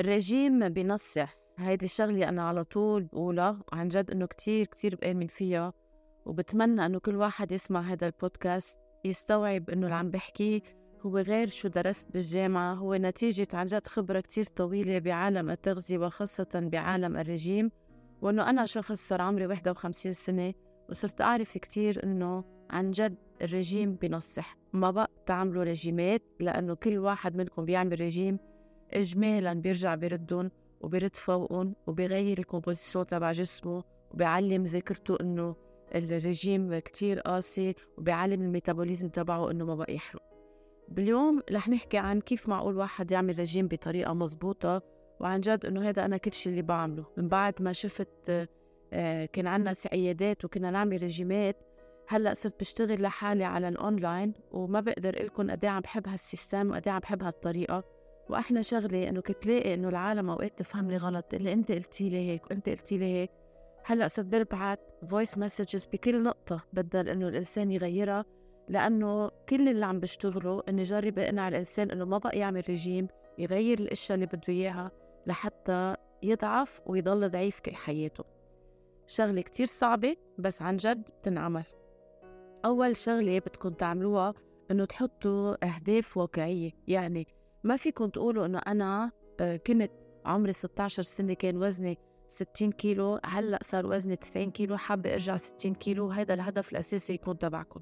الرجيم بنصح. هيدي الشغلة أنا على طول بقولها. عن جد إنه كتير كتير بآمن فيها. وبتمنى إنه كل واحد يسمع هذا البودكاست يستوعب إنه اللي عم بحكيه هو غير شو درست بالجامعة. هو نتيجة عن جد خبرة كتير طويلة بعالم التغذية وخاصة بعالم الرجيم. وإنه أنا شخص صار عمري 51 سنة وصرت أعرف كتير إنه عن جد الرجيم بنصح. ما بقى تعملوا رجيمات لأنه كل واحد منكم بيعمل رجيم. إجمالا بيرجع بيردهم وبيرد فوقهم وبيغير ال composition تبع جسمه وبيعلم ذاكرته إنه الرجيم كتير قاسي وبيعلم ال metabolism تبعه إنه ما بقى يحرق. باليوم رح نحكي عن كيف معقول واحد يعمل رجيم بطريقة مزبوطة وعن جد إنه هذا أنا كل شيء اللي بعمله. من بعد ما شفت آه، كان عنا عيادات وكنا نعمل رجيمات هلأ صرت بشتغل لحالي على الأونلاين وما بقدر لكم قد إيه عم بحب هال system وقد إيه عم بحب هالطريقة. وأحلى شغلة إنه كنت لاقي إنه العالم أوقات تفهمني غلط اللي أنت قلتي لي هيك وأنت قلتي لي هيك. هلأ صرت ببعث voice messages بكل نقطة بدل إنه الإنسان يغيرها لأنه كل اللي عم بشتغله إني جرب أقنع الإنسان إنه ما بقى يعمل رجيم يغير الأشياء اللي بده إياها لحتى يضعف ويضل ضعيف كل حياته. شغلة كتير صعبة بس عن جد بتنعمل. أول شغلة بدكم تعملوها إنه تحطوا أهداف واقعية يعني ما فيكم تقولوا إنه أنا آه، كنت عمري 16 سنة كان وزني 60 كيلو هلأ صار وزني 90 كيلو حابة أرجع 60 كيلو هذا الهدف الأساسي يكون تبعكم.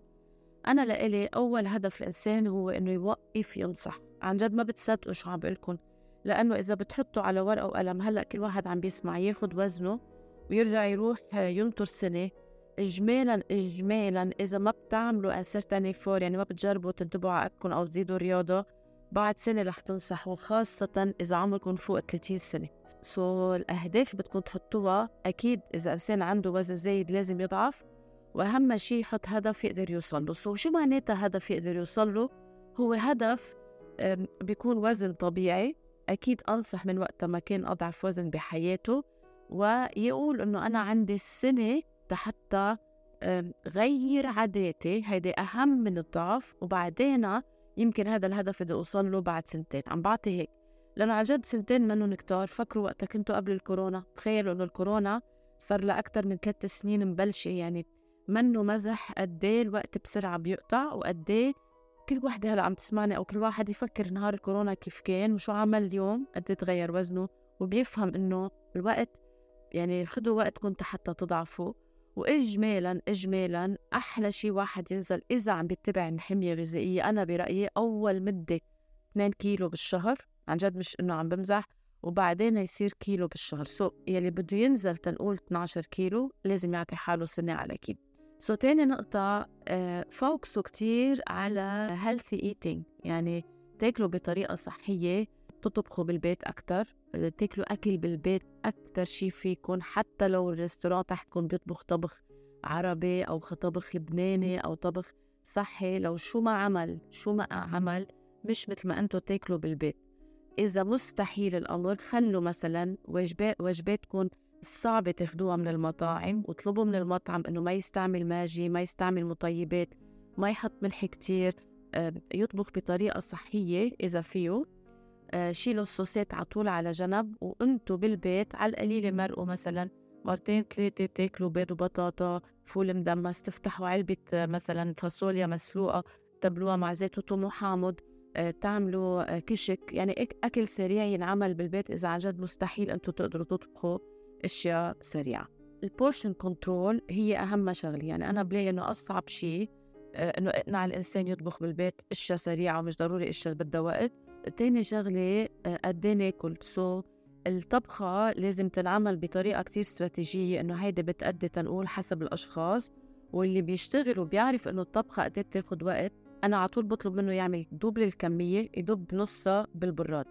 أنا لإلي أول هدف الإنسان هو إنه يوقف ينصح. عن جد ما بتصدقوا شو عم بقول لأنه إذا بتحطوا على ورقة وقلم هلأ كل واحد عم بيسمع ياخذ وزنه ويرجع يروح ينطر سنة. اجمالا اجمالا إذا ما بتعملوا un certain effort يعني ما بتجربوا تنتبهوا على أو تزيدوا رياضة بعد سنة رح تنصحوا خاصه إذا عمركم فوق 30 سنة. so, الأهداف بدكم تحطوها. أكيد إذا إنسان عنده وزن زايد لازم يضعف. وأهم شيء يحط هدف يقدر يوصل له. so, شو معناتها هدف يقدر يوصل له؟ هو هدف بيكون وزن طبيعي. أكيد أنصح من وقتها ما كان أضعف وزن بحياته. ويقول إنه أنا عندي السنة حتى غير عاداتي. هيدي أهم من الضعف. وبعدين يمكن هذا الهدف بدي أوصل له بعد سنتين. عم بعطي هيك. لأنه عن جد سنتين منهم كتار. فكروا وقتها كنتوا قبل الكورونا. تخيلوا إنه الكورونا صار لها أكثر من ثلاث سنين مبلشة. يعني منه مزح قد إيه الوقت بسرعة بيقطع وقد إيه كل وحدة هلأ عم تسمعني أو كل واحد يفكر نهار الكورونا كيف كان وشو عمل اليوم قد إيه تغير وزنه وبيفهم إنه الوقت يعني خدوا وقتكم حتى تضعفوا. واجمالا اجمالا أحلى شيء واحد ينزل إذا عم بيتبع الحمية الغذائية. أنا برأيي أول مدة 2 كيلو بالشهر عن جد مش إنه عم بمزح وبعدين يصير كيلو بالشهر. so يلي بده ينزل تنقول 12 كيلو لازم يعطي حاله سنة على أكيد so تاني نقطة آه، فوكسوا كتير على healthy eating. يعني تاكلوا بطريقة صحية تطبخوا بالبيت أكتر. تاكلوا أكل بالبيت أكتر شي فيكم حتى لو الريستوران تحتكم بيطبخ طبخ عربي أو طبخ لبناني أو طبخ صحي. لو شو ما عمل شو ما عمل مش مثل ما أنتم تاكلوا بالبيت. إذا مستحيل الأمر خلوا مثلا وجبات وجباتكم الصعبة تاخدوها من المطاعم واطلبوا من المطعم إنه ما يستعمل ماجي ما يستعمل مطيبات ما يحط ملح كتير آه، يطبخ بطريقة صحية إذا فيه. شيلوا الصوصات على طول على جنب وانتوا بالبيت على القليلة مرقوا مثلا. مرتين ثلاثة تاكلوا بيض وبطاطا فول مدمس تفتحوا علبة آه، مثلا فاصوليا مسلوقة تبلوها مع زيت وثوم وحامض آه، تعملوا كشك يعني أكل سريع ينعمل بالبيت. إذا عن جد مستحيل أنتوا تقدروا تطبخوا أشياء سريعة. ال portion control هي أهم شغلة. يعني أنا بلاقي إنه أصعب شيء إنه أقنع الإنسان يطبخ بالبيت أشياء سريعة ومش ضروري أشياء بدها وقت. تاني شغلة آه، قد إيه ناكل. so الطبخة لازم تنعمل بطريقة كتير استراتيجية إنه هيدي بتأدي تنقول حسب الأشخاص واللي بيشتغل وبيعرف إنه الطبخة قد إيه بتاخد وقت. أنا على طول بطلب منه يعمل double الكمية يضب نصها بالبراد.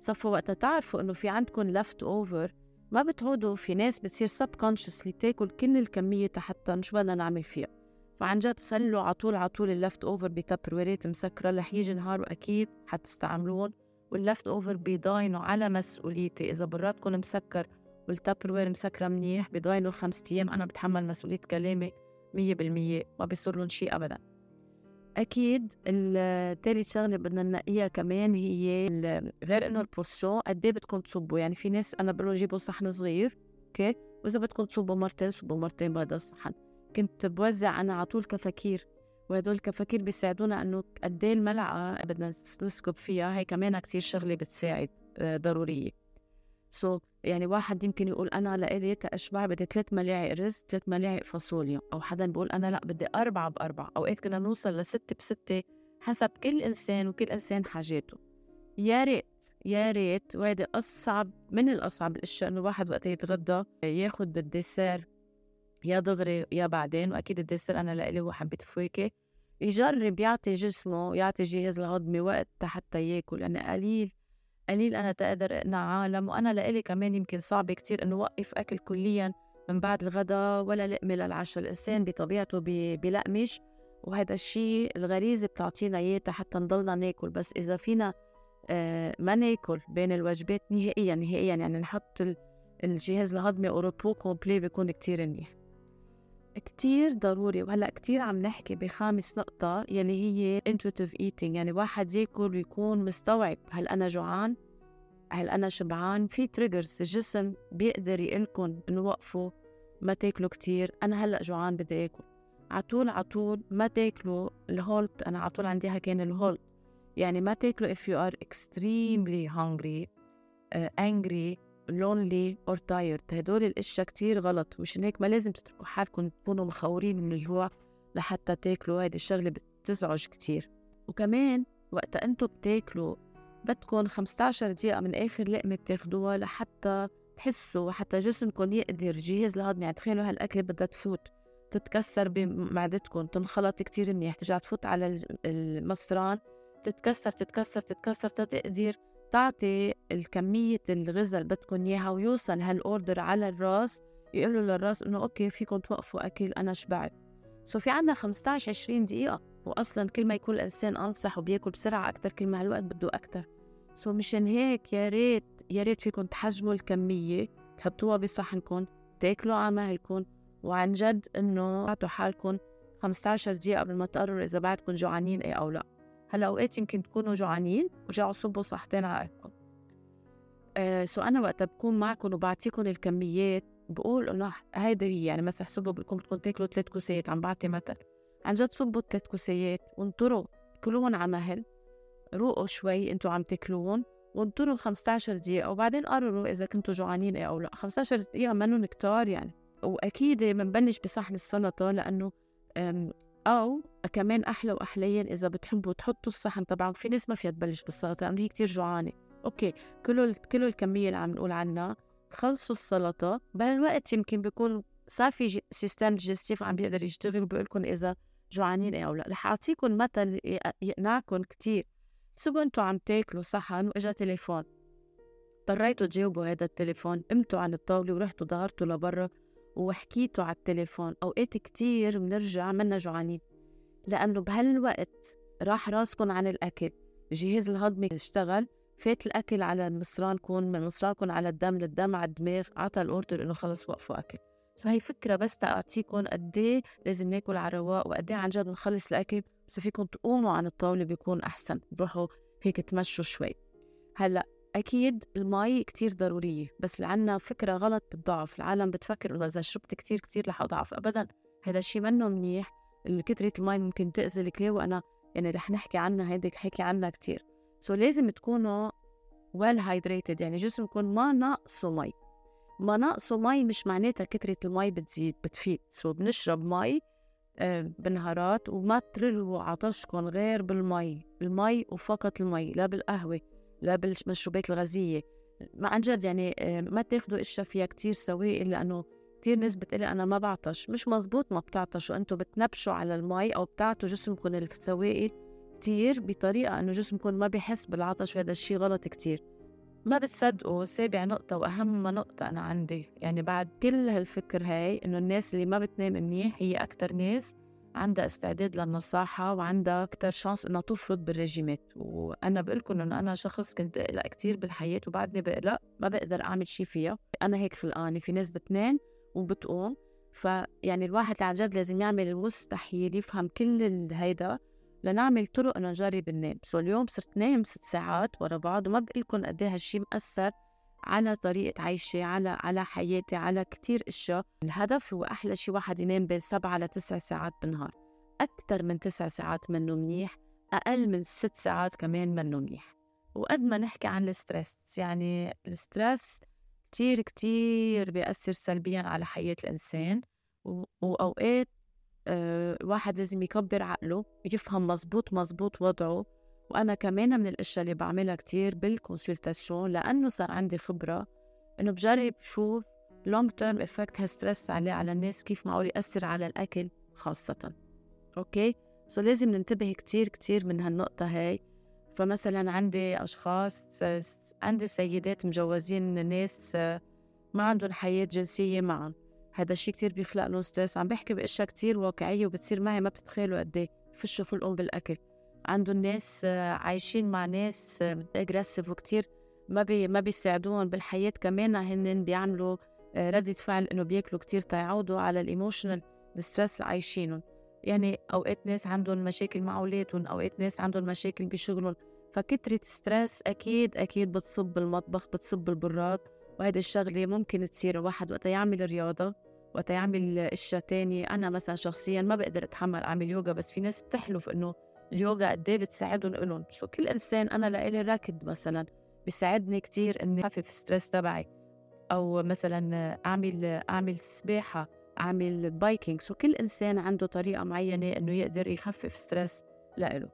صفوا وقتها تعرفوا إنه في عندكم leftover ما بتعودوا في ناس بتصير subconsciously تاكل كل الكمية حتى شو بدنا نعمل فيها. فعن جد خلوا على طول على طول ال leftover ب Tupperware ات مسكرة رح يجي نهار وأكيد حتستعملوهم وال leftover بيضاينوا على مسؤوليتي. إذا برادكم مسكر وال Tupperware مسكرة منيح بيضاينوا خمسة أيام أنا بتحمل مسؤولية كلامي مية بالمية ما بيصير لهم شيء ابدا. أكيد الثالث شغلة بدنا نلاقيها كمان هي غير إنه ال portion قد إيه بدكم تصبوا؟ يعني في ناس أنا بقول جيبوا صحن صغير okay؟ وإذا بدكم تصبوا مرتين صبوا مرتين بهذا الصحن كنت بوزع أنا على طول كفاكير وهدول الكفاكير بيساعدونا إنه قد إيه الملعقة بدنا نسكب فيها هي كمان كثير شغلة بتساعد آه، ضرورية. so, يعني واحد يمكن يقول أنا لإلي تأشبع بدي ثلاث ملاعق رز ثلاث ملاعق فاصوليا أو حدا بيقول أنا لأ بدي أربعة بأربعة أوقات كنا نوصل لستة بستة حسب كل إنسان وكل إنسان حاجاته. يا ريت يا ريت وهيدي أصعب من الأصعب الأشياء إنه الواحد وقت يتغدى ياخذ ال dessert يا دغري يا بعدين وأكيد ال dessert أنا لإلي هو حبة فواكه يجرب يعطي جسمه يعطي جهاز الهضمي وقت حتى ياكل يعني قليل قليل أنا تقدر أقنع عالم. وأنا لإلي كمان يمكن صعب كتير إنه وقف أكل كليا من بعد الغداء ولا لقمة للعشاء الإنسان بطبيعته بيلقمش. وهذا الشيء الغريزة بتعطينا إياه حتى نضلنا ناكل. بس إذا فينا آه، ما ناكل بين الوجبات نهائيا نهائيا يعني نحط الجهاز الهضمي au repos complet بيكون كتير منيح. كتير ضروري وهلأ كتير عم نحكي بخامس نقطة يلي هي intuitive eating يعني واحد ياكل ويكون مستوعب هل أنا جوعان هل أنا شبعان؟ في triggers الجسم بيقدر يقلكن إنه وقفوا ما تاكلوا كتير أنا هلأ جوعان بدي آكل. عطول عطول ما تاكلوا الهولت أنا عطول عندي كان الهولت يعني ما تاكلوا if you are extremely hungry uh, angry lonely or tired. هدول الأشياء كتير غلط. مشان هيك ما لازم تتركوا حالكم تكونوا مخورين من الجوع لحتى تاكلوا. هيدي الشغلة بتزعج كتير. وكمان وقت أنتم بتاكلوا بدكم 15 دقيقة من آخر لقمة بتاخدوها لحتى تحسوا حتى جسمكم يقدر جهاز الهضم يعني تخيلوا هالأكلة بدها تفوت تتكسر بمعدتكم تنخلط كتير منيح. ترجع تفوت على المصران تتكسر تتكسر تتكسر تقدر تعطي الكمية الغذاء اللي بدكم إياها ويوصل هال order على الرأس يقولوا للرأس إنه okay فيكم توقفوا أكل أنا شبعت. so في عنا 15 20 دقيقة وأصلا كل ما يكون الإنسان أنصح وبياكل بسرعة أكتر كل ما هالوقت بده أكتر. so مشان هيك يا ريت يا ريت فيكم تحجموا الكمية تحطوها بصحنكم تاكلوا على مهلكم وعن جد إنه تعطوا حالكم 15 دقيقة قبل ما تقرروا إذا بعدكم جوعانين إيه أو لأ. هلا اوقات يمكن تكونوا جوعانين ورجعوا صبوا صحتين على اكلكم آه so أنا وقتها بكون معكم وبعطيكم الكميات بقول إنه هيدي هي يعني مثلا صبوا بدكم بدكم تاكلوا ثلاث كوسات عم بعطي مثل عن جد صبوا ثلاث كوسيات وانطروا كلوهم على مهل روقوا شوي أنتوا عم تاكلوهم وانطروا 15 دقيقة وبعدين قرروا إذا كنتوا جوعانين أو لا. 15 دقيقة منهم كتار يعني. وأكيد بنبلش بصحن السلطة لأنه أو كمان أحلى وأحليا إذا بتحبوا تحطوا الصحن تبعكم. في ناس ما فيها تبلش بالسلطة لأنه هي كتير جوعانة. okay كله كله الكمية اللي عم نقول عنها. خلصوا السلطة. بهالوقت يمكن بيكون صار في système digestif عم بيقدر يشتغل. وبيقول لكم إذا جوعانين أو لا. رح أعطيكم مثل يقنعكم كتير. سبوا أنتوا عم تاكلوا؟ صحن وإجا تليفون. اضطريتوا تجاوبوا هذا التليفون. قمتوا عن الطاولة ورحتوا ظهرتوا لبرا وحكيتوا على التليفون. أوقات كتير بنرجع منا جوعانين. لأنه بهالوقت راح راسكم عن الأكل. الجهاز الهضمي اشتغل فات الأكل على مصرانكم من مصرانكم على الدم للدم على الدماغ عطى الأوردر إنه خلص وقفوا أكل. so هي فكرة بس تأعطيكم قد إيه لازم ناكل على رواق وقد إيه عن جد نخلص الأكل. بس فيكم تقوموا عن الطاولة بيكون أحسن. روحوا هيك تمشوا شوي. هلأ أكيد المي كتير ضرورية بس اللي عنا فكرة غلط بالضعف العالم بتفكر إنه إذا شربت كتير كتير رح أضعف أبدا. هذا الشيء منه منيح. كترة المي ممكن تأذي الكلى وأنا يعني رح نحكي عنها هيدي حكي عنها كتير. سو so لازم تكونوا well hydrated يعني جسمكم ما ناقصه مي. ما ناقصه مي مش معناتها كترة المي بتزيد بتفيد. سو so بنشرب مي آه، بالنهارات وما ترجوا عطشكم غير بالمي. المي وفقط المي لا بالقهوة لا بالمشروبات الغازية. ما عن جد يعني آه، ما تاخدوا إشياء فيها كتير سوائل لأنه كتير ناس بتقلي أنا ما بعطش مش مزبوط ما بتعطشوا أنتوا بتنبشوا على المي أو بتعطوا جسمكم السوائل كتير بطريقة إنه جسمكم ما بيحس بالعطش وهذا الشيء غلط كتير. ما بتصدقوا سابع نقطة وأهم نقطة أنا عندي يعني بعد كل هالفكر هاي إنه الناس اللي ما بتنام منيح هي أكتر ناس عندها استعداد للنصاحة وعندها أكتر شانس إنها تفرض بالرجيمات. وأنا بقول لكم إنه أنا شخص كنت أقلق كتير بالحياة وبعدني بقلق ما بقدر أعمل شيء فيها. أنا هيك خلقانة في ناس بتنام وبتقوم. فيعني الواحد عن جد لازم يعمل المستحيل يفهم كل هيدا لنعمل طرق إنه نجرب ننام so اليوم صرت نايم ست ساعات ورا بعض وما بقول لكم قد إيه هالشيء مأثر على طريقة عيشي على على حياتي على كتير إشياء. الهدف هو أحلى شيء واحد ينام بين سبعة لتسع ساعات بالنهار. أكثر من تسع ساعات منه منيح أقل من ست ساعات كمان منه منيح. وقد ما نحكي عن ال stress يعني ال stress كتير كتير بيأثر سلبيا على حياة الإنسان وأوقات الواحد لازم يكبر عقله يفهم مزبوط مزبوط وضعه وأنا كمان من الأشياء اللي بعملها كتير بال consultation لأنه صار عندي خبرة إنه بجرب شوف long term effect هال stress عليه على الناس كيف معقول يأثر على الأكل خاصة. أوكي؟ سو لازم ننتبه كتير كتير من هالنقطة هاي. فمثلا عندي أشخاص عندي سيدات مجوزين ناس ما عندهم حياة جنسية معهم هذا الشيء كتير بيخلق لهم stress عم بحكي بأشياء كتير واقعية وبتصير معي ما بتتخيلوا قد إيه. فشوا خلقهم بالأكل. عندهم ناس عايشين مع ناس agressif وكتير ما بي ما بيساعدوهم بالحياة. كمان هن بيعملوا ردة فعل إنه بياكلوا كتير تيعوضوا على ال emotional stress عايشينهم. يعني أوقات ناس عندهم مشاكل مع أولادهم أوقات ناس عندهم مشاكل بشغلهم. فكترة stress أكيد أكيد بتصب بالمطبخ بتصب بالبراد. وهيدي الشغلة ممكن تصير الواحد وقت يعمل رياضه وقت يعمل إشياء تانية. أنا مثلا شخصيا ما بقدر أتحمل أعمل يوغا بس في ناس بتحلف إنه اليوغا قد إيه بتساعدهم إلهم شو كل إنسان أنا لإلي racket مثلا بيساعدني كتير إني أخفف ال stress تبعي. أو مثلا أعمل أعمل سباحة. اعمل biking so كل إنسان عنده طريقة معينة إنه يقدر يخفف stress لإله.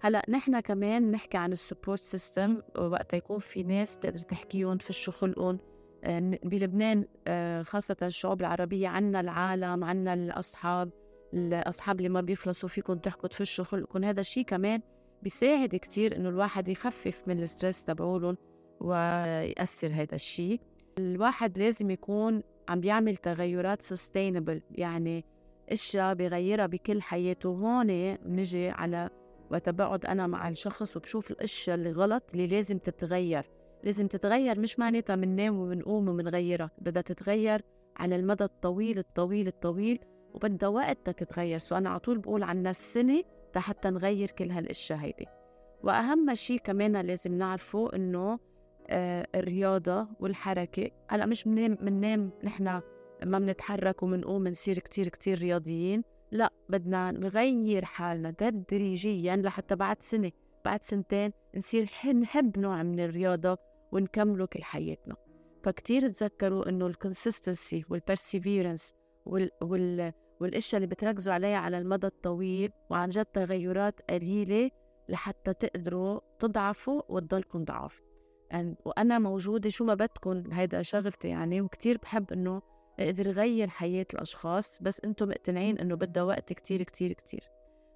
هلأ نحن كمان نحكي عن ال support system وقت يكون في ناس تقدر تحكيهم فشوا خلقهم. آه، بلبنان آه، خاصة الشعوب العربية عنا العالم عنا الأصحاب الأصحاب اللي ما بيخلصوا فيكم تحكوا تفشوا خلقكم. هذا الشيء كمان بيساعد كتير إنه الواحد يخفف من ال stress تبعولن ويأثر هذا الشيء الواحد لازم يكون عم بيعمل تغيرات sustainable يعني إشياء بغيرها بكل حياته. هون نجي على وقت بقعد أنا مع الشخص وبشوف الأشياء اللي غلط اللي لازم تتغير. لازم تتغير مش معناتها بننام وبنقوم وبنغيرها بدها تتغير على المدى الطويل الطويل الطويل وبدها وقت تتغير. سو أنا على طول بقول عنا السنة حتى نغير كل هالأشياء هيدي. وأهم شيء كمان لازم نعرفه إنه آه الرياضة والحركة. هلأ مش بننام بننام نحن ما بنتحرك وبنقوم بنصير كتير كتير رياضيين. لأ بدنا نغير حالنا تدريجيا لحتى بعد سنة بعد سنتين نصير نحب نوع من الرياضة ونكمله كل حياتنا. فكتير تذكروا إنه ال consistency وال perseverance وال, وال والأشياء اللي بتركزوا عليها على المدى الطويل وعن جد تغيرات قليلة لحتى تقدروا تضعفوا وتضلكم ضعاف. يعني وأنا موجودة شو ما بدكم هيدا شغلتي يعني وكتير بحب إنه أقدر غير حياة الأشخاص بس أنتم مقتنعين إنه بدها وقت كتير كتير كتير.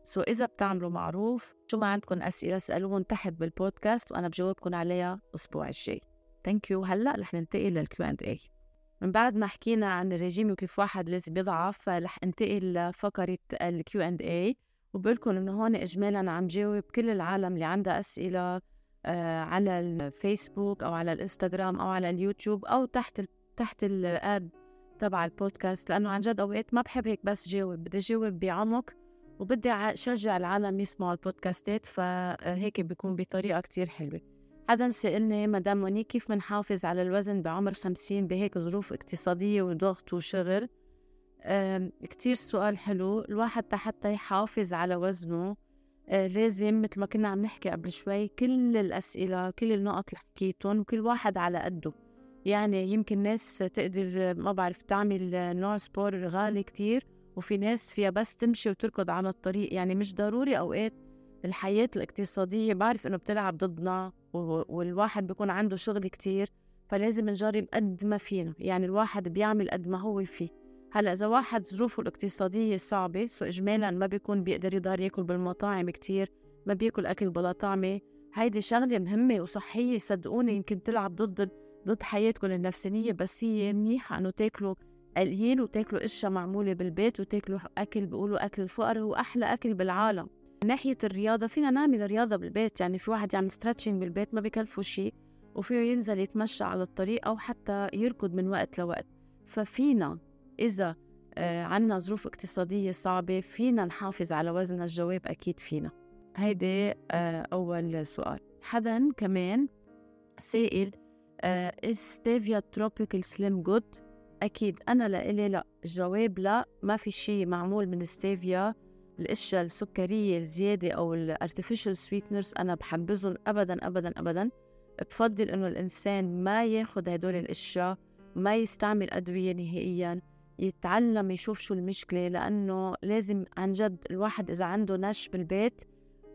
so إذا بتعملوا معروف شو ما عندكم أسئلة اسألوهم تحت بالبودكاست وأنا بجاوبكم عليها الأسبوع الجاي. thank you هلا رح ننتقل لل Q and A من بعد ما حكينا عن الرجيم وكيف واحد لازم يضعف رح انتقل لفقرة ال Q and A وبقول إنه هون اجمالا عم جاوب كل العالم اللي عندها أسئلة على الفيسبوك أو على الإنستغرام أو على اليوتيوب أو تحت تحت ال ad تبع البودكاست. لأنه عن جد أوقات ما بحب هيك بس جاوب بدي جاوب بعمق وبدي أشجع العالم يسمعوا ال podcastات فهيك بيكون بطريقة كتير حلوة. حدا سألني مدام مونيك كيف منحافظ على الوزن بعمر خمسين بهيك ظروف اقتصادية وضغط وشغل؟ كتير سؤال حلو. الواحد حتى يحافظ على وزنه آه، لازم مثل ما كنا عم نحكي قبل شوي كل الأسئلة كل النقط اللي حكيتهم وكل واحد على قده. يعني يمكن ناس تقدر ما بعرف تعمل نوع sport غالي كتير وفي ناس فيها بس تمشي وتركض على الطريق. يعني مش ضروري أوقات الحياة الاقتصادية بعرف إنه بتلعب ضدنا والواحد بيكون عنده شغل كتير فلازم نجرب قد ما فينا. يعني الواحد بيعمل قد ما هو فيه. هلأ إذا واحد ظروفه الاقتصادية صعبة سو إجمالا ما بيكون بيقدر يقدر ياكل بالمطاعم كتير ما بياكل أكل بلا طعمة. هيدي شغلة مهمة وصحية صدقوني يمكن تلعب ضد ضد حياتكم النفسانية بس هي منيحة إنه تاكلوا قليل وتاكلوا اشياء معمولة بالبيت وتاكلوا أكل بيقولوا أكل الفقر هو أحلى أكل بالعالم. من ناحية الرياضة فينا نعمل رياضة بالبيت يعني في واحد يعمل ستريتشنج بالبيت ما بكلفه شيء وفيه ينزل يتمشى على الطريق أو حتى يركض من وقت لوقت. ففينا إذا آه عنا ظروف اقتصادية صعبة فينا نحافظ على وزننا الجواب أكيد فينا. هيدي آه أول سؤال. حدا كمان سائل stevia tropical slim good أكيد أنا لإلي لا الجواب لا ما في شيء معمول من ستيفيا الأشياء السكرية الزيادة أو ال artificial sweeteners أنا بحبذهم أبدا أبدا أبدا. بفضل إنه الإنسان ما ياخد هدول الأشياء ما يستعمل أدوية نهائيا. يتعلم يشوف شو المشكلة لأنه لازم عن جد الواحد إذا عنده نش بالبيت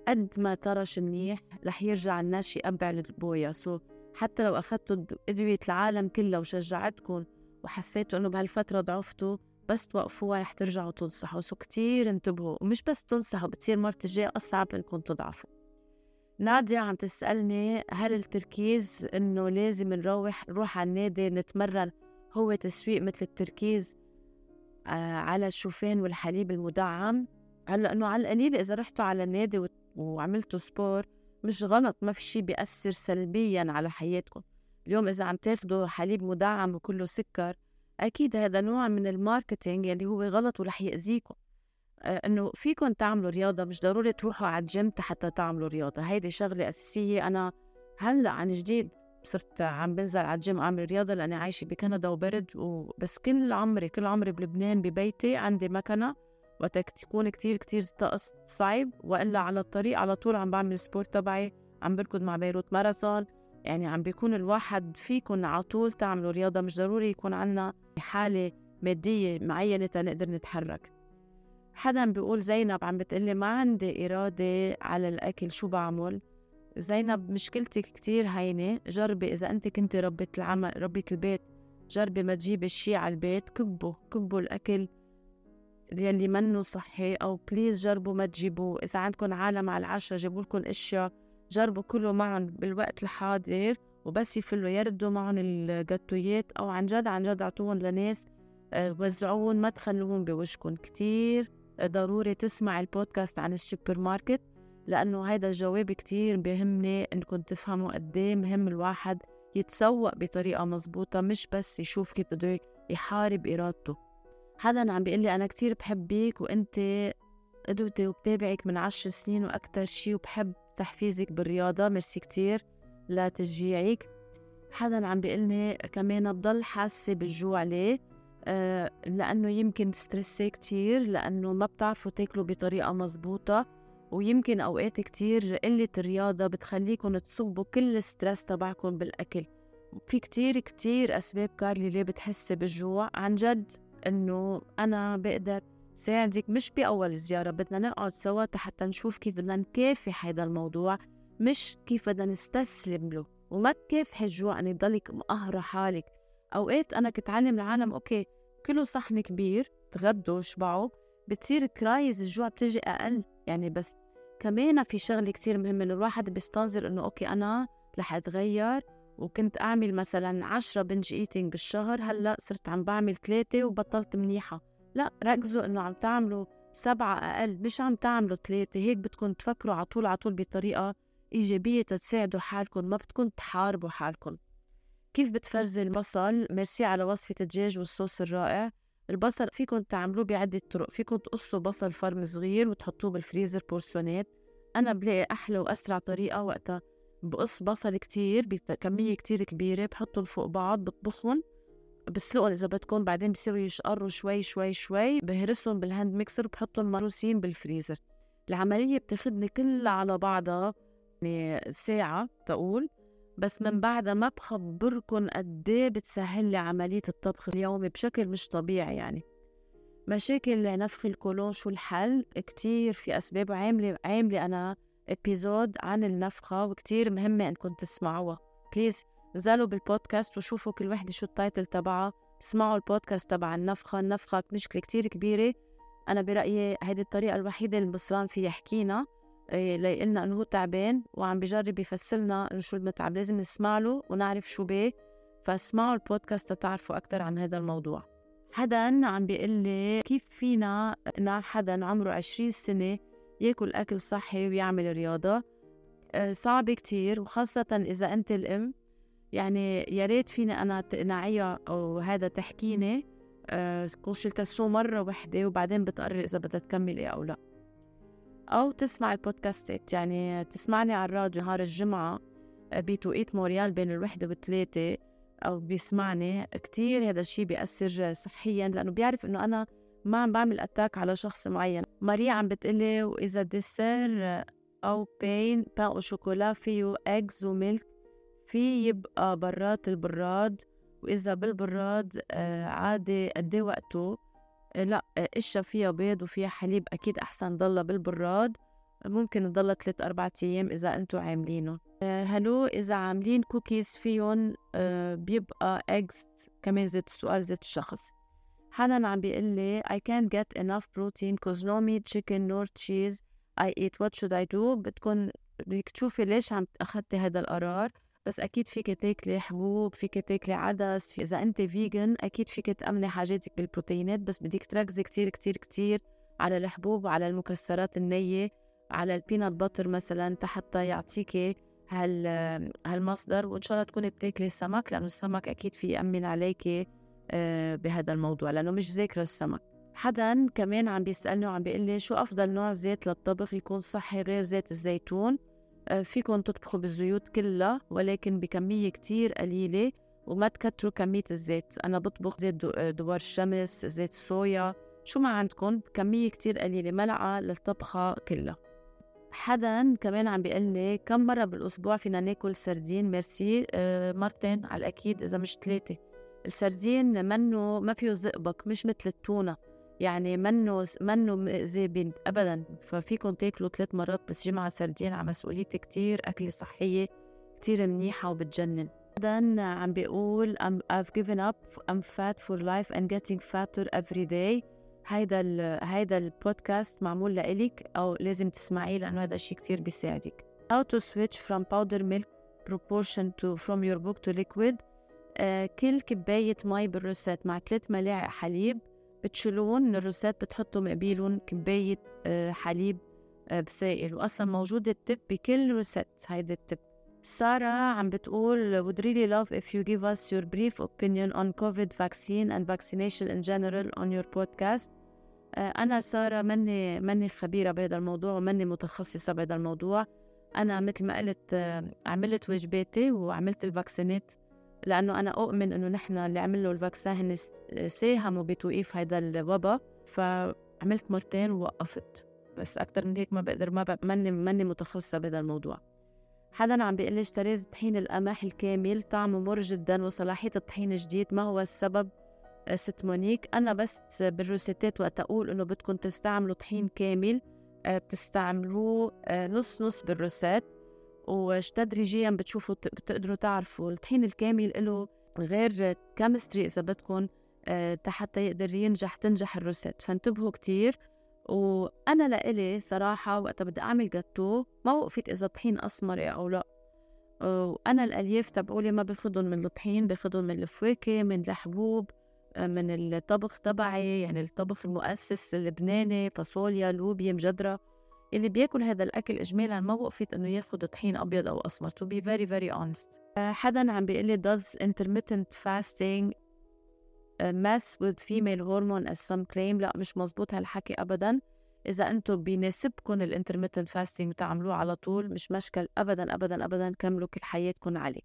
قد ما ترش منيح رح يرجع النش يقبع البويا so حتى لو أخذتوا أدوية العالم كلها وشجعتكم وحسيتوا إنه بهالفترة ضعفتوا بس توقفوها رح ترجعوا تنصحوا. so كتير انتبهوا ومش بس تنصحوا بتصير مرة الجاية أصعب إنكم تضعفوا. نادية عم تسألني هل التركيز إنه لازم نروح نروح على النادي نتمرن هو تسويق مثل التركيز؟ على الشوفان والحليب المدعم. هلا إنه على القليل إذا رحتوا على النادي وعملتوا sport مش غلط ما في شيء بيأثر سلبيا على حياتكم. اليوم إذا عم تاخدوا حليب مدعم وكله سكر أكيد هذا نوع من ال marketing اللي هو غلط ورح يأذيكم. آه إنه فيكم تعملوا رياضة مش ضروري تروحوا على الجيم حتى تعملوا رياضة. هيدي شغلة أساسية. أنا هلأ عن جديد صرت عم بنزل على الجيم أعمل رياضة لأني عايشة بكندا وبرد وبس كل عمري كل عمري بلبنان ببيتي عندي مكنة وقت تكون كتير كتير طقس صعب وإلا على الطريق على طول عم بعمل سبورت تبعي عم بركض مع بيروت ماراثون. يعني عم بيكون الواحد فيكم على طول تعملوا رياضة مش ضروري يكون عنا حالة مادية معينة تنقدر نتحرك. حدا بيقول زينب عم بتقلي ما عندي إرادة على الأكل شو بعمل؟ زينب مشكلتك كتير هينة. جربي إذا أنت كنت ربة العمل ربة البيت جربي ما تجيبي الشي على البيت. كبوا كبوا الأكل يلي منه صحي. أو please جربوا ما تجيبوه. إذا عندكم عالم على العشاء جيبوا لكم أشياء. جربوا كله معهم بالوقت الحاضر وبس يفلوا يردوا معهم ال gateauيات أو عن جد عن جد أعطوهم لناس. آه، وزعوهم ما تخلوهم بوشكم كتير ضروري تسمع البودكاست عن السوبر ماركت. لأنه هذا الجواب كتير بيهمني إنكم تفهموا قد إيه مهم الواحد يتسوق بطريقة مزبوطة مش بس يشوف كيف بده يحارب إرادته. حدا عم بيقول لي أنا كتير بحبك وأنت قدوتي وبتابعك من عشر سنين وأكتر شي وبحب تحفيزك بالرياضة. ميرسي كتير لتشجيعك حدا عم بيقلني كمان بضل حاسة بالجوع ليه؟ آه لأنه يمكن stressée كتير لأنه ما بتعرفوا تاكلوا بطريقة مزبوطة. ويمكن أوقات كتير قلة الرياضة بتخليكم تصبوا كل ال stress تبعكم بالأكل. في كتير كتير أسباب كارلي ليه بتحسي بالجوع. عن جد إنه أنا بقدر ساعدك مش بأول زيارة بدنا نقعد سوا حتى نشوف كيف بدنا نكافح هذا الموضوع مش كيف بدنا نستسلم له. وما تكافحي الجوع أن يضلك مقهرة حالك. أوقات أنا كنت علم العالم OK كله صحن كبير تغدوا وشبعوا بتصير crises الجوع بتجي أقل. يعني بس كمان في شغلة كتير مهمة إنه الواحد بيستنظر إنه OK أنا رح أتغير وكنت أعمل مثلا عشرة binge eating بالشهر هلأ صرت عم بعمل ثلاثة وبطلت منيحة. لأ ركزوا إنه عم تعملوا سبعة أقل مش عم تعملوا ثلاثة هيك بدكم تفكروا على طول على طول بطريقة إيجابية تساعدوا حالكم ما بدكم تحاربوا حالكم. كيف بتفرزي البصل ميرسي على وصفة الدجاج والصوص الرائع. البصل فيكم تعملوه بعدة طرق فيكم تقصوا بصل فرم صغير وتحطوه بالفريزر portion ات أنا بلاقي أحلى وأسرع طريقة وقتها بقص بصل كتير بكمية كتير كبيرة بحطهم فوق بعض بطبخهم بسلقهم إذا بدكم بعدين بصيروا يشقروا شوي شوي شوي بهرسهم بال hand mixer وبحطهم مروسين بالفريزر. العملية بتاخدني كلها على بعضها يعني ساعة تقول. بس من بعدها ما بخبركن قد إيه بتسهل لي عملية الطبخ اليومي بشكل مش طبيعي يعني. مشاكل نفخ الكولون شو الحل كتير في أسباب. عاملة عاملة أنا episode عن النفخة وكتير مهمة انكم تسمعوها. please نزلوا بالبودكاست وشوفوا كل وحدة شو ال title تبعها. اسمعوا البودكاست تبع النفخة. النفخة مشكلة كتير كبيرة. أنا برأيي هيدي الطريقة الوحيدة اللي المصران فيها يحكينا. ليقلنا إنه هو تعبان وعم بجرب يفسرنا إنه شو المتعب لازم نسمع له ونعرف شو بيه فاسمعوا البودكاست تتعرفوا أكثر عن هذا الموضوع. حدا عم بيقول لي كيف فينا نع حدا عمره 20 سنة ياكل أكل صحي ويعمل رياضة؟ آه، صعب كتير وخاصة إذا أنت الأم. يعني يا ريت فيني أنا تقنعيها أو هذا تحكيني. consultation مرة وحدة وبعدين بتقرر إذا بدها تكملي أو لا. أو تسمع البودكاستات. يعني تسمعني على الراديو نهار الجمعة بتوقيت موريال بين الوحدة والثلاثة أو بيسمعني كتير. هذا الشيء بيأثر صحيا لأنه بيعرف إنه أنا ما عم بعمل أتاك على شخص معين. ماريا عم بتقلي وإذا ديسير أو بين بان وشوكولا فيه إجز وميلك في يبقى برات البراد وإذا بالبراد آه، عادي قد إيه وقته. آه، لأ قشة فيها بيض وفيها حليب أكيد أحسن ضلها بالبراد ممكن تضلها ثلاث أربعة أيام إذا أنتوا عاملينه. هلأ إذا عاملين كوكيز فيهم بيبقى eggs كمان زيت السؤال زيت الشخص. حنان عم بيقول لي I can't get enough protein cause no meat chicken nor cheese. I eat. What should I do? بدكم بدك تشوفي ليش عم أخذتي هذا القرار. بس أكيد فيك تاكلي حبوب فيك تاكلي عدس إذا أنت vegan أكيد فيك تأمني حاجاتك بالبروتينات بس بدك تركزي كتير كتير كتير على الحبوب وعلى المكسرات النية على البينات باتر مثلا حتى يعطيكي هال هالمصدر وإن شاء الله تكوني بتاكلي السمك لأنه السمك أكيد في يأمن عليكي آه، بهذا الموضوع لأنه مش ذاكرة السمك. حدا كمان عم بيسألني وعم بيقول لي شو أفضل نوع زيت للطبخ يكون صحي غير زيت الزيتون؟ فيكم تطبخوا بالزيوت كلها ولكن بكمية كتير قليلة وما تكتروا كمية الزيت. أنا بطبخ زيت آه، دوار الشمس زيت صويا. شو ما عندكم بكمية كتير قليلة ملعقة للطبخة كلها. حدا كمان عم بيقول لي كم مرة بالأسبوع فينا ناكل سردين؟ ميرسي. آه مرتين على الأكيد إذا مش ثلاثة. السردين منه ما فيه زئبق مش مثل التونة. يعني منه منه مأذي ابدا. ففيكم تاكلوا ثلاث مرات بس جمعه سردين على مسؤوليتي كتير اكله صحية كتير منيحة وبتجنن. بعدين عم بيقول I'm, I've given up I'm fat for life and getting fatter every day. هيدا ال هيدا البودكاست معمول لإلك أو لازم تسمعيه لأنه هذا الشيء كتير بيساعدك. How to switch from powder milk proportion to from your book to liquid. uh, كل كباية مي بالروسات مع ثلاث ملاعق حليب. بتشيلون من الروسات بتحطوا مقبيلهم كباية آه، حليب آه، بسائل وأصلا موجود التب بكل روسات هيدا التب. سارة عم بتقول would really love if you give us your brief opinion on COVID vaccine and vaccination in general on your podcast. آه، أنا سارة مني مني خبيرة بهذا الموضوع ومني متخصصة بهذا الموضوع. أنا مثل ما قلت عملت واجباتي وعملت ال vaccin ات. لأنه أنا أؤمن إنه نحن اللي عملوا ال vaccin هن ساهموا بتوقيف هذا الوباء فعملت مرتين ووقفت. بس أكثر من هيك ما بقدر ما ماني ماني متخصصة بهذا الموضوع. حدا عم بيقول لي اشتريت طحين القمح الكامل طعمه مر جدا وصلاحية الطحين جديد ما هو السبب؟ آه، ست مونيك أنا بس بال recette ات وقت أقول إنه بدكم تستعملوا طحين كامل آه، بتستعملوه آه، نص نص بال recette ات وتدريجيا بتشوفوا بتقدروا تعرفوا الطحين الكامل له غير chemistry إذا بدكم آه، حتى يقدر ينجح تنجح ال recette. فانتبهوا كتير. وأنا لإلي صراحة وقت بدي أعمل جاتو ما وقفت إذا طحين أسمر أو لا. وأنا الألياف تبعولي ما باخذهم من الطحين باخذهم من الفواكه من الحبوب آه، من الطبخ تبعي يعني الطبخ المؤسس اللبناني فاصوليا لوبيا مجدرة. اللي بياكل هذا الأكل اجمالا ما وقفت إنه ياخذ طحين أبيض أو أسمر be very very honest. uh, حدا عم بيقول لي does intermittent fasting uh, mess with female hormone as some claim? لا مش مزبوط هالحكي ابدا. إذا أنتم بيناسبكم ال intermittent fasting وتعملوه على طول مش مشكل ابدا ابدا ابدا كملوا كل حياتكم عليه.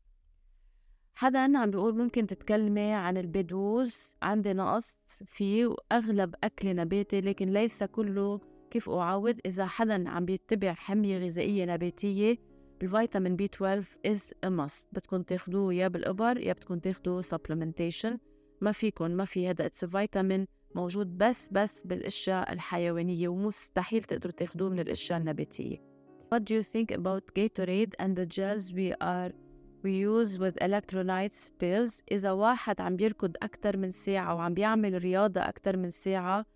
حدا عم بيقول ممكن تتكلمي عن ال B douze عندي نقص فيه وأغلب أكلي نباتي لكن ليس كله كيف أعوض إذا حدا عم بيتبع حمية غذائية نباتية؟ الفيتامين B 12 is a must. بدكم تاخدوه يا بالإبر يا بدكم تاخدوه supplementation. ما فيكم ما في هذا. it's vitamin موجود بس بس بالأشياء الحيوانية ومستحيل تقدروا تاخدوه من الأشياء النباتية. What do you think about Gatorade and the gels we are we use with electrolytes pills? إذا واحد عم بيركض أكتر من ساعة وعم بيعمل رياضة أكتر من ساعة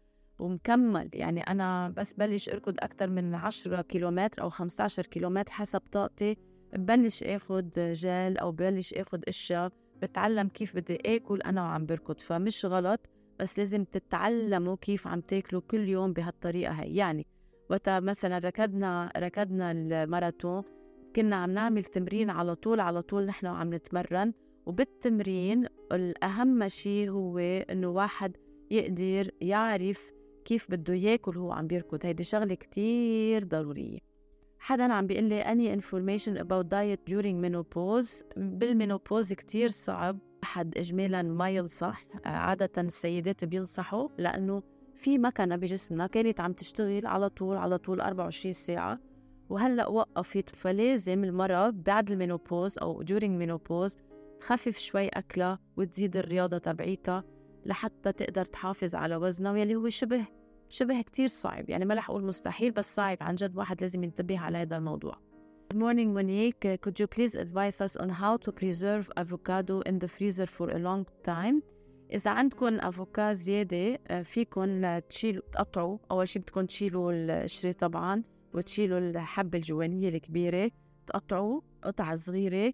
ومكمل. يعني أنا بس بلش أركض أكتر من 10 كيلومتر أو 15 كيلومتر حسب طاقتي. ببلش آخد جل أو ببلش آخد أشياء. بتعلم كيف بدي آكل أنا وعم بركض. فمش غلط بس لازم تتعلموا كيف عم تاكلوا كل يوم بهالطريقة هي يعني وقت مثلا ركضنا ركضنا الماراثون كنا عم نعمل تمرين على طول على طول نحن وعم نتمرن. وبالتمرين الأهم شيء هو إنه واحد يقدر يعرف كيف بده ياكل هو عم بيركض. هيدي شغلة كتير ضرورية. حدا عم بيقول لي any information about diet during menopause. بالمينوبوز كتير صعب. أحد إجمالا ما ينصح. عادة السيدات بينصحوا لأنه في مكنة بجسمنا كانت عم تشتغل على طول على طول 24 ساعة. وهلأ وقفت. فلازم المرأة بعد المينوبوز أو during menopause تخفف شوي أكلها وتزيد الرياضة تبعيتها. لحتى تقدر تحافظ على وزنها واللي هو شبه شبه كتير صعب. يعني ما رح أقول مستحيل بس صعب. عن جد واحد لازم ينتبه على هذا الموضوع. Good morning Monique. Could you please advise us on how to preserve avocado in the freezer for a long time? إذا عندكم أفوكا زيادة فيكم تشيلوا تقطعوا. أول شي بدكم تشيلوا القشرة طبعا وتشيلوا الحبة الجوانية الكبيرة. تقطعوا قطع صغيرة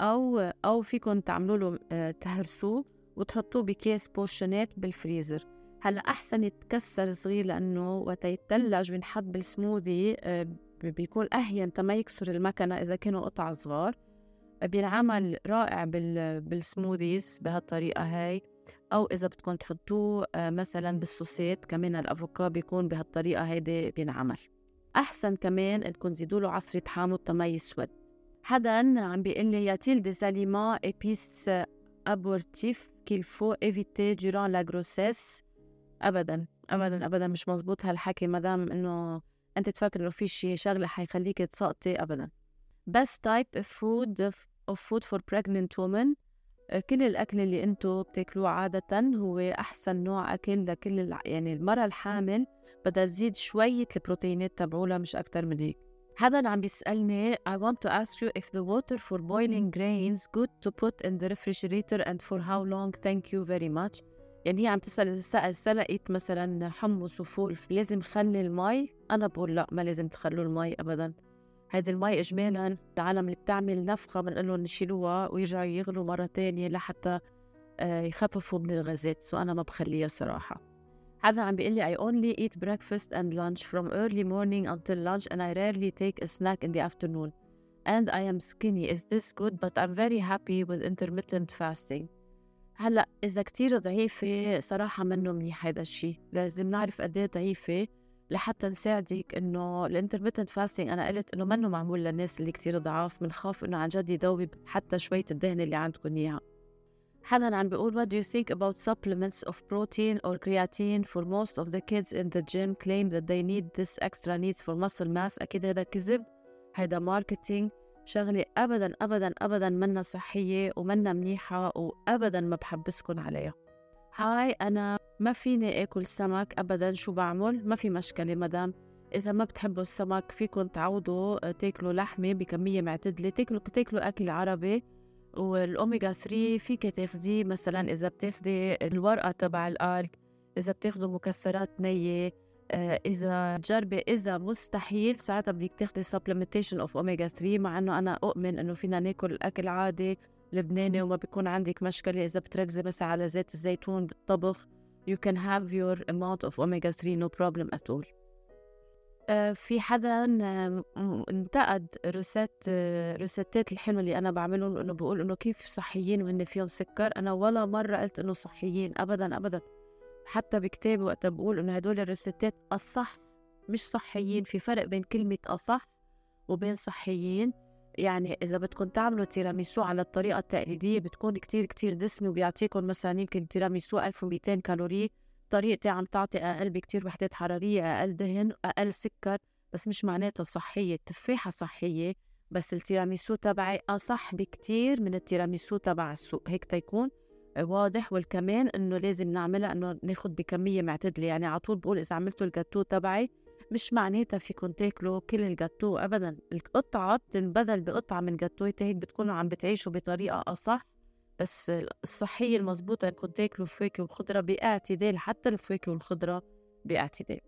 أو أو فيكم تعملوا له تهرسوه. وتحطوه بكيس بورشنات بالفريزر. هلا أحسن يتكسر صغير لأنه وقت يتثلج بنحط بالسموذي آه، بيكون أهين تما يكسر المكنة إذا كانوا قطع صغار. بينعمل رائع بالسموذيز بهالطريقة هاي. أو إذا بدكم تحطوه آه، مثلا بالصوصات كمان الافوكا بيكون بهالطريقة هيدي بينعمل. أحسن كمان إنكم تزيدوا له عصرة حامض تما يسود. حدا عم بيقول لي ياتيل دي aliments épices abortifs qu'il faut éviter durant la grossesse. ابدا ابدا ابدا مش مزبوط هالحكي ما دام إنه أنت تفكر إنه في شيء شغلة حيخليك تسقطي ابدا. Type of food of food for pregnant women كل الأكل اللي أنتم بتاكلوه عادة هو أحسن نوع أكل لكل يعني المراه الحامل بدها تزيد شوية البروتينات تبعولها مش أكثر من هيك. حدا عم بيسألني I want to ask you if the water for boiling grains good to put in the refrigerator and for how long. Thank you very much. يعني هي عم تسأل إذا سأل سلقت مثلا حمص وفول لازم خلي المي؟ أنا بقول لا ما لازم تخلوا المي أبدا. هيدي المي إجمالا العالم اللي بتعمل نفخة بنقول لهم يشيلوها ويرجعوا يغلوا مرة تانية لحتى آه، يخففوا من الغازات. سو أنا ما بخليها صراحة. حدا عم بيقول لي I only eat breakfast and lunch from early morning until lunch and I rarely take a snack in the afternoon. And I am skinny. Is this good? But I'm very happy with intermittent fasting. هلأ إذا كتير ضعيفة صراحة منه منيح هذا الشيء لازم نعرف قد إيه ضعيفة لحتى نساعدك إنه ال intermittent fasting أنا قلت إنه منه معمول للناس اللي كتير ضعاف. بنخاف إنه عن جد يذوب حتى شوية الدهن اللي عندكم إياها. حدا عم بيقول what do you think about supplements of protein or creatine for most of the kids in the gym claim that they need this extra needs for muscle mass? أكيد هذا كذب. هذا marketing شغلة أبدا أبدا أبدا منا صحية ومنا منيحة وأبدا ما بحبسكن عليها. Hi أنا ما فيني آكل سمك أبدا شو بعمل؟ ما في مشكلة مدام. إذا ما بتحبوا السمك فيكم تعودوا تاكلوا لحمة بكمية معتدلة تاكلوا تاكلوا أكل عربي والأوميجا 3 فيك تاخديه مثلا إذا بتاخدي الورقة تبع الآلك إذا بتاخدوا مكسرات نية آه، إذا جربي إذا مستحيل ساعتها بدك تاخذي supplementation of omega 3 مع إنه أنا أؤمن إنه فينا ناكل أكل عادي لبناني وما بيكون عندك مشكلة. إذا بتركزي مثلا على زيت الزيتون بالطبخ you can have your amount of omega 3 no problem at all. في حدا انتقد روسات روساتات الحلوة اللي أنا بعملهم إنه بقول إنه كيف صحيين وهن فيهم سكر. أنا ولا مرة قلت إنه صحيين أبدا أبدا. حتى بكتابي وقتها بقول إنه هدول الروستات أصح مش صحيين. في فرق بين كلمة أصح ومنن صحيين. يعني إذا بدكم تعملوا تيراميسو على الطريقة التقليدية بتكون كتير كتير دسمة وبيعطيكم مثلا يمكن تيراميسو 1200 كالوري. طريقتي عم تعطي أقل بكتير وحدات حرارية أقل دهن أقل سكر بس مش معناتها صحية التفاحة صحية بس التيراميسو تبعي أصح بكتير من التيراميسو تبع السوق. هيك تيكون واضح. والكمان إنه لازم نعملها إنه ناخد بكمية معتدلة. يعني على طول بقول إذا عملتوا الجاتو تبعي مش معناتها فيكم تاكلوا كل الجاتو ابدا. القطعة بتنبدل بقطعة من جاتو هيك بتكونوا عم بتعيشوا بطريقة أصح. بس الصحية المضبوطة انكم تاكلوا فواكه وخضرة باعتدال حتى الفواكه والخضرة باعتدال.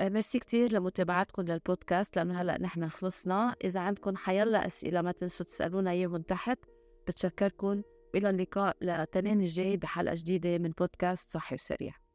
آه، ميرسي كتير لمتابعتكم للبودكاست لأنه هلأ نحن خلصنا. إذا عندكم حيلا أسئلة ما تنسوا تسألونا إياهم تحت. بتشكركم وإلى اللقاء لتنين الجاي بحلقة جديدة من بودكاست صحي وسريع.